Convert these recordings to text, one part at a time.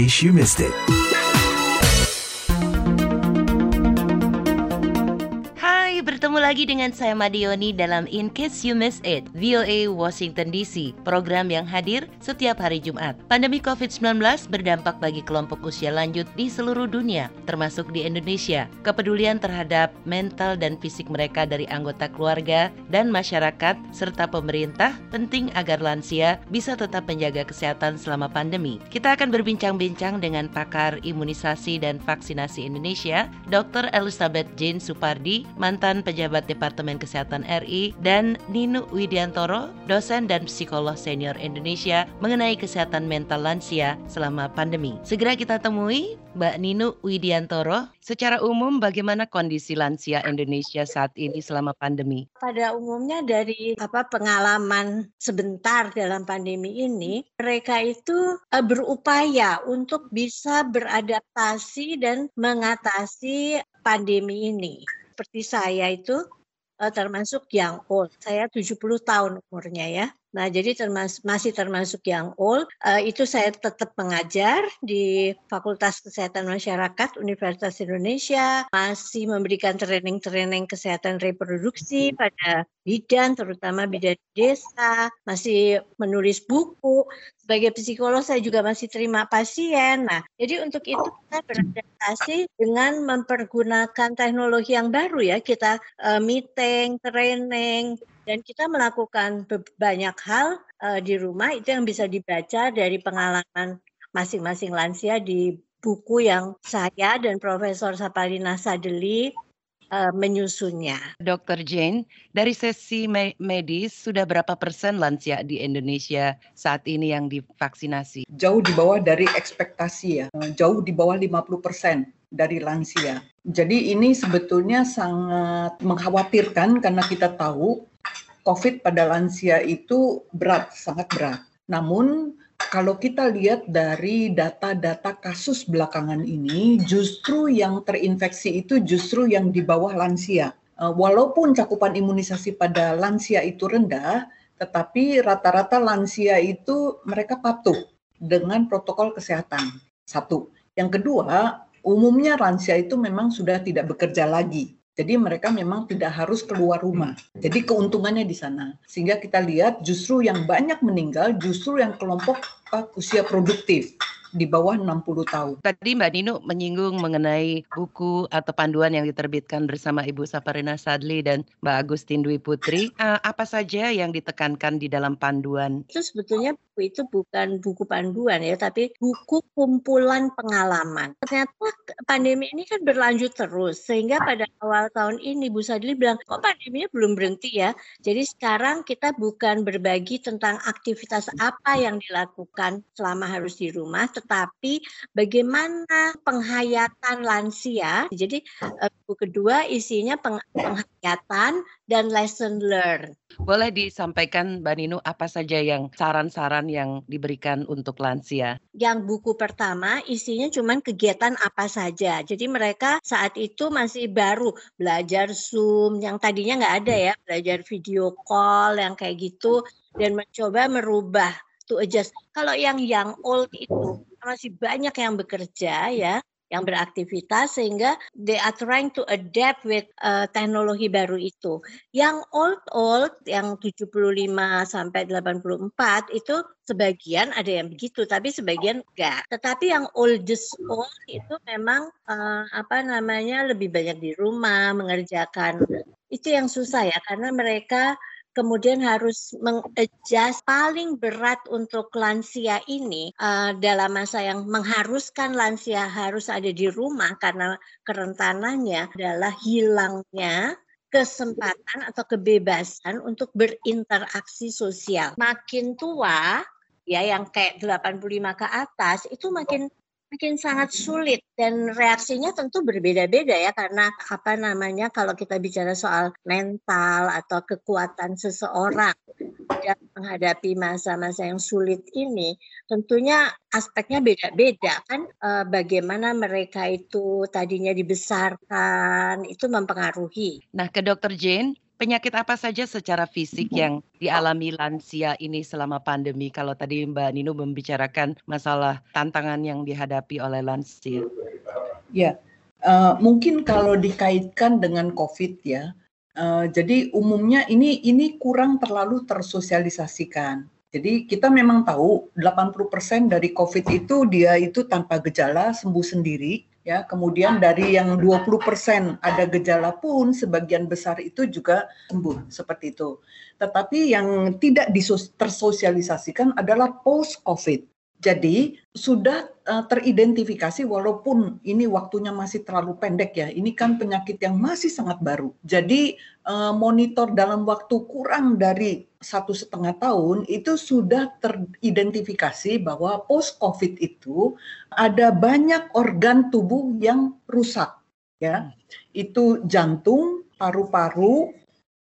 case you missed it. Lagi dengan saya Madioni dalam In Case You Miss It, VOA Washington DC, program yang hadir setiap hari Jumat. Pandemi COVID-19 berdampak bagi kelompok usia lanjut di seluruh dunia, termasuk di Indonesia. Kepedulian terhadap mental dan fisik mereka dari anggota keluarga dan masyarakat serta pemerintah penting agar lansia bisa tetap menjaga kesehatan selama pandemi. Kita akan berbincang-bincang dengan pakar imunisasi dan vaksinasi Indonesia, Dr. Elizabeth Jane Supardi, mantan pejabat Departemen Kesehatan RI, dan Nino Widiantoro, dosen dan psikolog senior Indonesia mengenai kesehatan mental lansia selama pandemi. Segera kita temui Mbak Nino Widiantoro. Secara umum, bagaimana kondisi lansia Indonesia saat ini selama pandemi? Pada umumnya dari apa pengalaman sebentar dalam pandemi ini, mereka itu uh, berupaya untuk bisa beradaptasi dan mengatasi pandemi ini seperti saya itu uh, termasuk yang old. Saya 70 tahun umurnya ya. Nah, jadi termas masih termasuk yang old. Uh, itu saya tetap mengajar di Fakultas Kesehatan Masyarakat Universitas Indonesia, masih memberikan training-training kesehatan reproduksi pada bidan, terutama bidan desa, masih menulis buku. Sebagai psikolog saya juga masih terima pasien. Nah, jadi untuk itu kita beradaptasi dengan mempergunakan teknologi yang baru ya. Kita uh, meeting, training, dan kita melakukan banyak hal uh, di rumah itu yang bisa dibaca dari pengalaman masing-masing lansia di buku yang saya dan Profesor Sapalina Sadeli uh, menyusunnya. Dr. Jane, dari sesi me medis sudah berapa persen lansia di Indonesia saat ini yang divaksinasi? Jauh di bawah dari ekspektasi ya, jauh di bawah 50 persen dari lansia. Jadi ini sebetulnya sangat mengkhawatirkan karena kita tahu COVID pada lansia itu berat, sangat berat. Namun kalau kita lihat dari data-data kasus belakangan ini, justru yang terinfeksi itu justru yang di bawah lansia. Eh, walaupun cakupan imunisasi pada lansia itu rendah, tetapi rata-rata lansia itu mereka patuh dengan protokol kesehatan. Satu. Yang kedua, umumnya lansia itu memang sudah tidak bekerja lagi jadi mereka memang tidak harus keluar rumah. Jadi keuntungannya di sana. Sehingga kita lihat justru yang banyak meninggal justru yang kelompok usia produktif di bawah 60 tahun. Tadi Mbak Nino menyinggung mengenai buku atau panduan yang diterbitkan bersama Ibu Saparina Sadli dan Mbak Agustin Dwi Putri. Uh, apa saja yang ditekankan di dalam panduan? Itu sebetulnya buku itu bukan buku panduan ya, tapi buku kumpulan pengalaman. Ternyata pandemi ini kan berlanjut terus, sehingga pada awal tahun ini Bu Sadli bilang, kok pandeminya belum berhenti ya? Jadi sekarang kita bukan berbagi tentang aktivitas apa yang dilakukan selama harus di rumah, tetapi bagaimana penghayatan lansia. Jadi eh, buku kedua isinya penghayatan dan lesson learn. Boleh disampaikan Mbak Nino apa saja yang saran-saran yang diberikan untuk lansia? Yang buku pertama isinya cuma kegiatan apa saja. Jadi mereka saat itu masih baru belajar Zoom yang tadinya nggak ada ya, belajar video call yang kayak gitu dan mencoba merubah to adjust. Kalau yang yang old itu masih banyak yang bekerja ya, yang beraktivitas sehingga they are trying to adapt with uh, teknologi baru itu. Yang old old yang 75 sampai 84 itu sebagian ada yang begitu tapi sebagian enggak. Tetapi yang oldest old itu memang uh, apa namanya lebih banyak di rumah mengerjakan itu yang susah ya karena mereka kemudian harus mengadjust paling berat untuk lansia ini uh, dalam masa yang mengharuskan lansia harus ada di rumah karena kerentanannya adalah hilangnya kesempatan atau kebebasan untuk berinteraksi sosial. Makin tua ya yang kayak 85 ke atas itu makin makin sangat sulit dan reaksinya tentu berbeda-beda ya karena apa namanya kalau kita bicara soal mental atau kekuatan seseorang dalam menghadapi masa-masa yang sulit ini tentunya aspeknya beda-beda kan e, bagaimana mereka itu tadinya dibesarkan itu mempengaruhi. Nah ke Dokter Jane Penyakit apa saja secara fisik yang dialami lansia ini selama pandemi? Kalau tadi Mbak Nino membicarakan masalah tantangan yang dihadapi oleh lansia. Ya, uh, mungkin kalau dikaitkan dengan COVID ya, uh, jadi umumnya ini ini kurang terlalu tersosialisasikan. Jadi kita memang tahu 80% dari COVID itu dia itu tanpa gejala sembuh sendiri ya kemudian dari yang 20% ada gejala pun sebagian besar itu juga sembuh seperti itu. Tetapi yang tidak tersosialisasikan adalah post covid jadi sudah uh, teridentifikasi walaupun ini waktunya masih terlalu pendek ya. Ini kan penyakit yang masih sangat baru. Jadi uh, monitor dalam waktu kurang dari satu setengah tahun itu sudah teridentifikasi bahwa post COVID itu ada banyak organ tubuh yang rusak. Ya, itu jantung, paru-paru,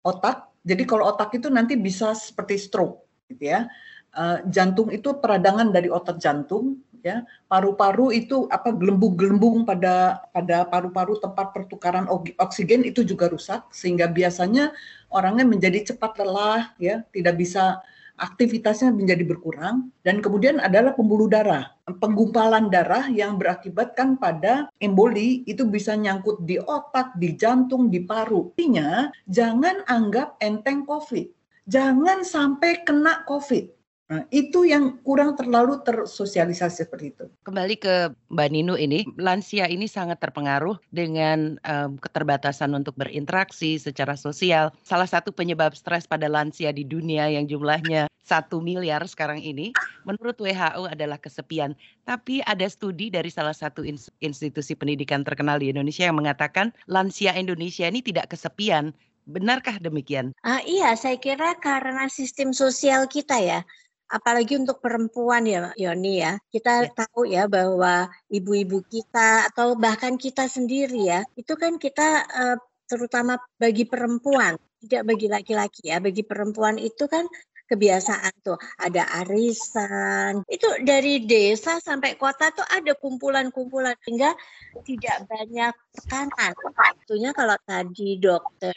otak. Jadi kalau otak itu nanti bisa seperti stroke, gitu ya uh, jantung itu peradangan dari otot jantung ya. Paru-paru itu apa gelembung-gelembung pada pada paru-paru tempat pertukaran oksigen itu juga rusak sehingga biasanya orangnya menjadi cepat lelah ya. Tidak bisa aktivitasnya menjadi berkurang. Dan kemudian adalah pembuluh darah. Penggumpalan darah yang berakibatkan pada emboli itu bisa nyangkut di otak di jantung di paru. Artinya jangan anggap enteng covid. Jangan sampai kena covid Nah, itu yang kurang terlalu tersosialisasi seperti itu. Kembali ke Mbak Ninu ini, lansia ini sangat terpengaruh dengan um, keterbatasan untuk berinteraksi secara sosial. Salah satu penyebab stres pada lansia di dunia yang jumlahnya satu miliar sekarang ini, menurut WHO adalah kesepian. Tapi ada studi dari salah satu institusi pendidikan terkenal di Indonesia yang mengatakan lansia Indonesia ini tidak kesepian. Benarkah demikian? Uh, iya, saya kira karena sistem sosial kita ya apalagi untuk perempuan ya Yoni ya. Kita ya. tahu ya bahwa ibu-ibu kita atau bahkan kita sendiri ya itu kan kita uh, terutama bagi perempuan tidak bagi laki-laki ya. Bagi perempuan itu kan kebiasaan tuh ada arisan. Itu dari desa sampai kota tuh ada kumpulan-kumpulan sehingga tidak banyak tekanan tentunya kalau tadi dokter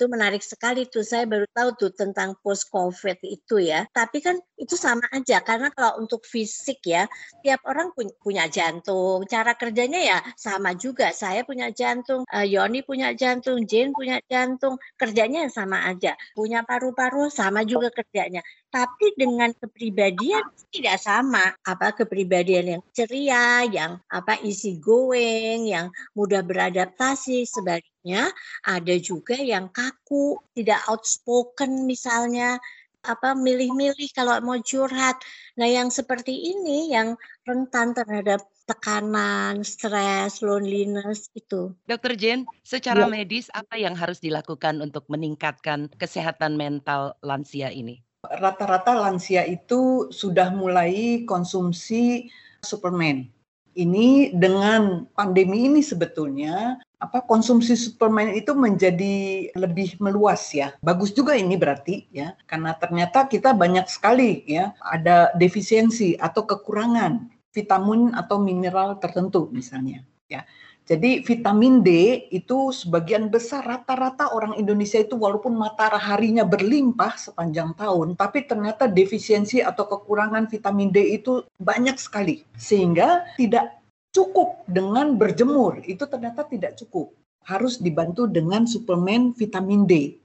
itu menarik sekali tuh. Saya baru tahu tuh tentang post covid itu ya. Tapi kan itu sama aja karena kalau untuk fisik ya tiap orang punya jantung. Cara kerjanya ya sama juga. Saya punya jantung uh, Yoni punya jantung Jane punya jantung. Kerjanya sama aja. Punya paru-paru sama juga kerjanya tapi dengan kepribadian tidak sama apa kepribadian yang ceria yang apa isi going yang mudah beradaptasi sebagai Ya, ada juga yang kaku, tidak outspoken misalnya, apa milih-milih kalau mau curhat. Nah, yang seperti ini yang rentan terhadap tekanan, stres, loneliness itu. Dokter Jen, secara ya. medis apa yang harus dilakukan untuk meningkatkan kesehatan mental lansia ini? Rata-rata lansia itu sudah mulai konsumsi suplemen. Ini dengan pandemi ini sebetulnya apa konsumsi suplemen itu menjadi lebih meluas ya. Bagus juga ini berarti ya karena ternyata kita banyak sekali ya ada defisiensi atau kekurangan vitamin atau mineral tertentu misalnya ya. Jadi vitamin D itu sebagian besar rata-rata orang Indonesia itu walaupun mataharinya berlimpah sepanjang tahun, tapi ternyata defisiensi atau kekurangan vitamin D itu banyak sekali. Sehingga tidak cukup dengan berjemur itu ternyata tidak cukup. Harus dibantu dengan suplemen vitamin D.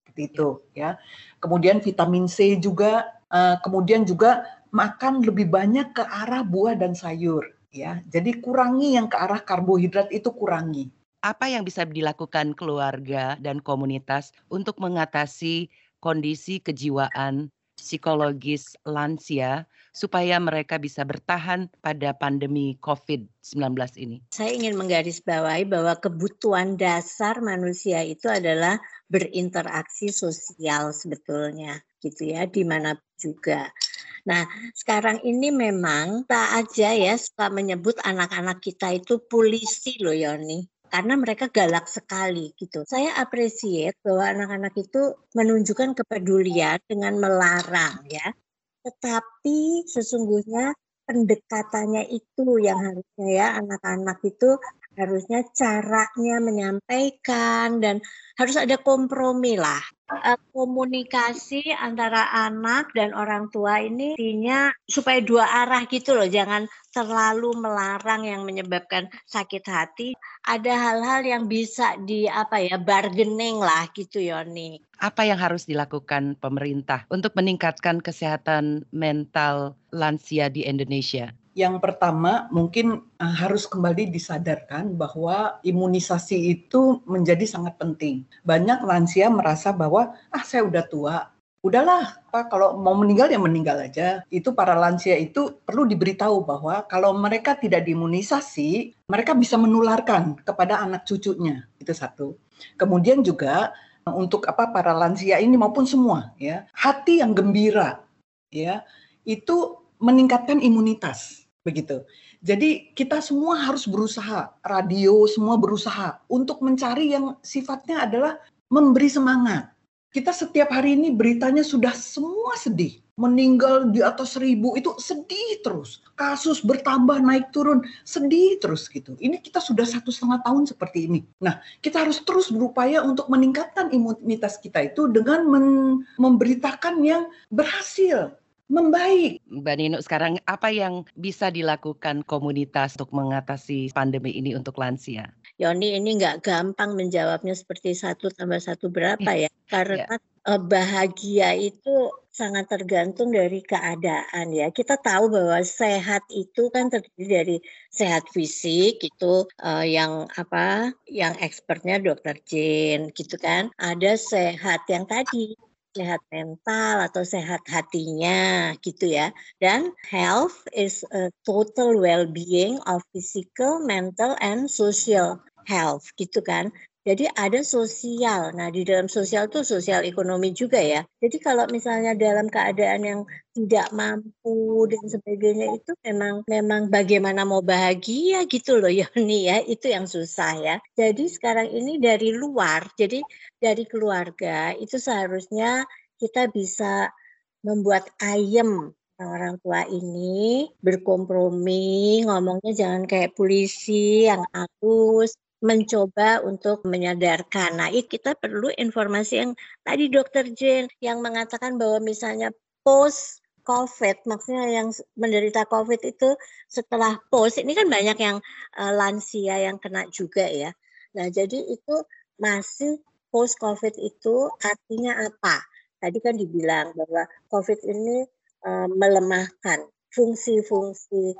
Seperti itu ya. Kemudian vitamin C juga uh, kemudian juga makan lebih banyak ke arah buah dan sayur ya jadi kurangi yang ke arah karbohidrat itu kurangi apa yang bisa dilakukan keluarga dan komunitas untuk mengatasi kondisi kejiwaan psikologis lansia supaya mereka bisa bertahan pada pandemi COVID-19 ini? Saya ingin menggarisbawahi bahwa kebutuhan dasar manusia itu adalah berinteraksi sosial sebetulnya gitu ya di mana juga. Nah, sekarang ini memang tak aja ya suka menyebut anak-anak kita itu polisi loh Yoni karena mereka galak sekali gitu. Saya appreciate bahwa anak-anak itu menunjukkan kepedulian dengan melarang ya tetapi sesungguhnya pendekatannya itu yang harusnya ya anak-anak itu harusnya caranya menyampaikan dan harus ada kompromi lah. Uh, komunikasi antara anak dan orang tua ini intinya supaya dua arah gitu loh, jangan terlalu melarang yang menyebabkan sakit hati. Ada hal-hal yang bisa di apa ya bargaining lah gitu Yoni. Apa yang harus dilakukan pemerintah untuk meningkatkan kesehatan mental lansia di Indonesia? Yang pertama, mungkin uh, harus kembali disadarkan bahwa imunisasi itu menjadi sangat penting. Banyak lansia merasa bahwa ah saya udah tua, udahlah Pak kalau mau meninggal ya meninggal aja. Itu para lansia itu perlu diberitahu bahwa kalau mereka tidak diimunisasi, mereka bisa menularkan kepada anak cucunya. Itu satu. Kemudian juga untuk apa para lansia ini maupun semua ya, hati yang gembira ya, itu meningkatkan imunitas begitu. Jadi kita semua harus berusaha, radio semua berusaha untuk mencari yang sifatnya adalah memberi semangat. Kita setiap hari ini beritanya sudah semua sedih. Meninggal di atas seribu itu sedih terus. Kasus bertambah naik turun sedih terus gitu. Ini kita sudah satu setengah tahun seperti ini. Nah kita harus terus berupaya untuk meningkatkan imunitas kita itu dengan memberitakan yang berhasil membaik. Mbak Nino, sekarang apa yang bisa dilakukan komunitas untuk mengatasi pandemi ini untuk lansia? Yoni ini nggak gampang menjawabnya seperti satu tambah satu berapa ya, karena yeah. bahagia itu sangat tergantung dari keadaan ya. Kita tahu bahwa sehat itu kan terdiri dari sehat fisik itu uh, yang apa, yang expertnya dokter Jane gitu kan. Ada sehat yang tadi sehat mental atau sehat hatinya gitu ya. Dan health is a total well-being of physical, mental, and social health gitu kan. Jadi ada sosial. Nah, di dalam sosial itu sosial ekonomi juga ya. Jadi kalau misalnya dalam keadaan yang tidak mampu dan sebagainya itu memang memang bagaimana mau bahagia gitu loh Yoni ya. Itu yang susah ya. Jadi sekarang ini dari luar. Jadi dari keluarga itu seharusnya kita bisa membuat ayem orang tua ini berkompromi, ngomongnya jangan kayak polisi yang halus, mencoba untuk menyadarkan. Nah, kita perlu informasi yang tadi Dokter Jane yang mengatakan bahwa misalnya post COVID, maksudnya yang menderita COVID itu setelah post, ini kan banyak yang uh, lansia yang kena juga ya. Nah, jadi itu masih post COVID itu artinya apa? Tadi kan dibilang bahwa COVID ini uh, melemahkan fungsi-fungsi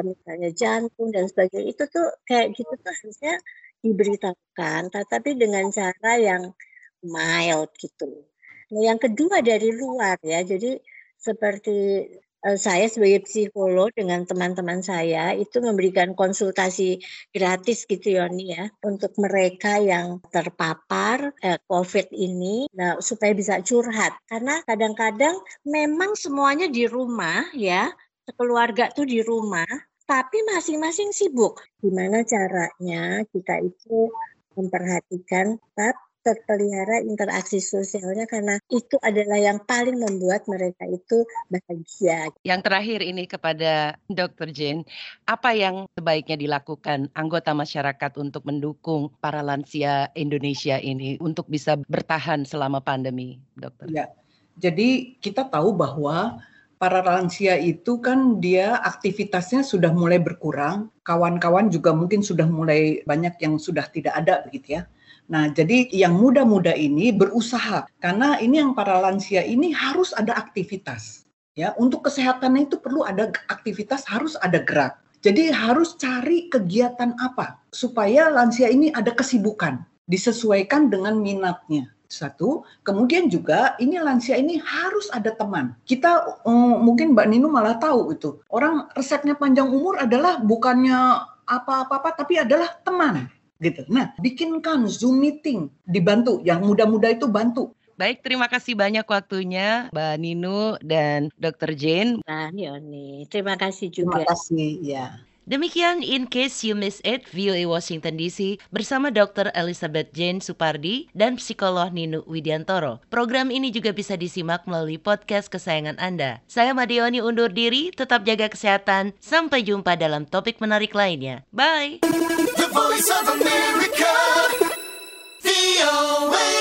misalnya jantung dan sebagainya itu tuh kayak gitu tuh harusnya diberitakan, tetapi dengan cara yang mild gitu. Nah, yang kedua dari luar ya, jadi seperti uh, saya sebagai psikolog dengan teman-teman saya itu memberikan konsultasi gratis gitu Yoni ya untuk mereka yang terpapar uh, COVID ini nah, supaya bisa curhat karena kadang-kadang memang semuanya di rumah ya keluarga tuh di rumah tapi masing-masing sibuk. Gimana caranya kita itu memperhatikan tetap terpelihara interaksi sosialnya karena itu adalah yang paling membuat mereka itu bahagia. Yang terakhir ini kepada Dr. Jane, apa yang sebaiknya dilakukan anggota masyarakat untuk mendukung para lansia Indonesia ini untuk bisa bertahan selama pandemi, Dokter? Ya, jadi kita tahu bahwa para lansia itu kan dia aktivitasnya sudah mulai berkurang, kawan-kawan juga mungkin sudah mulai banyak yang sudah tidak ada begitu ya. Nah, jadi yang muda-muda ini berusaha karena ini yang para lansia ini harus ada aktivitas. Ya, untuk kesehatannya itu perlu ada aktivitas, harus ada gerak. Jadi harus cari kegiatan apa supaya lansia ini ada kesibukan, disesuaikan dengan minatnya. Satu, kemudian juga ini lansia ini harus ada teman. Kita um, mungkin Mbak Nino malah tahu itu. Orang resepnya panjang umur adalah bukannya apa-apa tapi adalah teman gitu. Nah, bikinkan Zoom meeting, dibantu yang muda-muda itu bantu. Baik, terima kasih banyak waktunya Mbak Nino dan Dr. Jane. Nah, Yoni, terima kasih juga. Terima kasih, ya. Demikian In Case You Miss It, VOA Washington DC bersama Dr. Elizabeth Jane Supardi dan psikolog Ninu Widiantoro. Program ini juga bisa disimak melalui podcast kesayangan Anda. Saya Madioni undur diri, tetap jaga kesehatan. Sampai jumpa dalam topik menarik lainnya. Bye! The voice of America. VOA.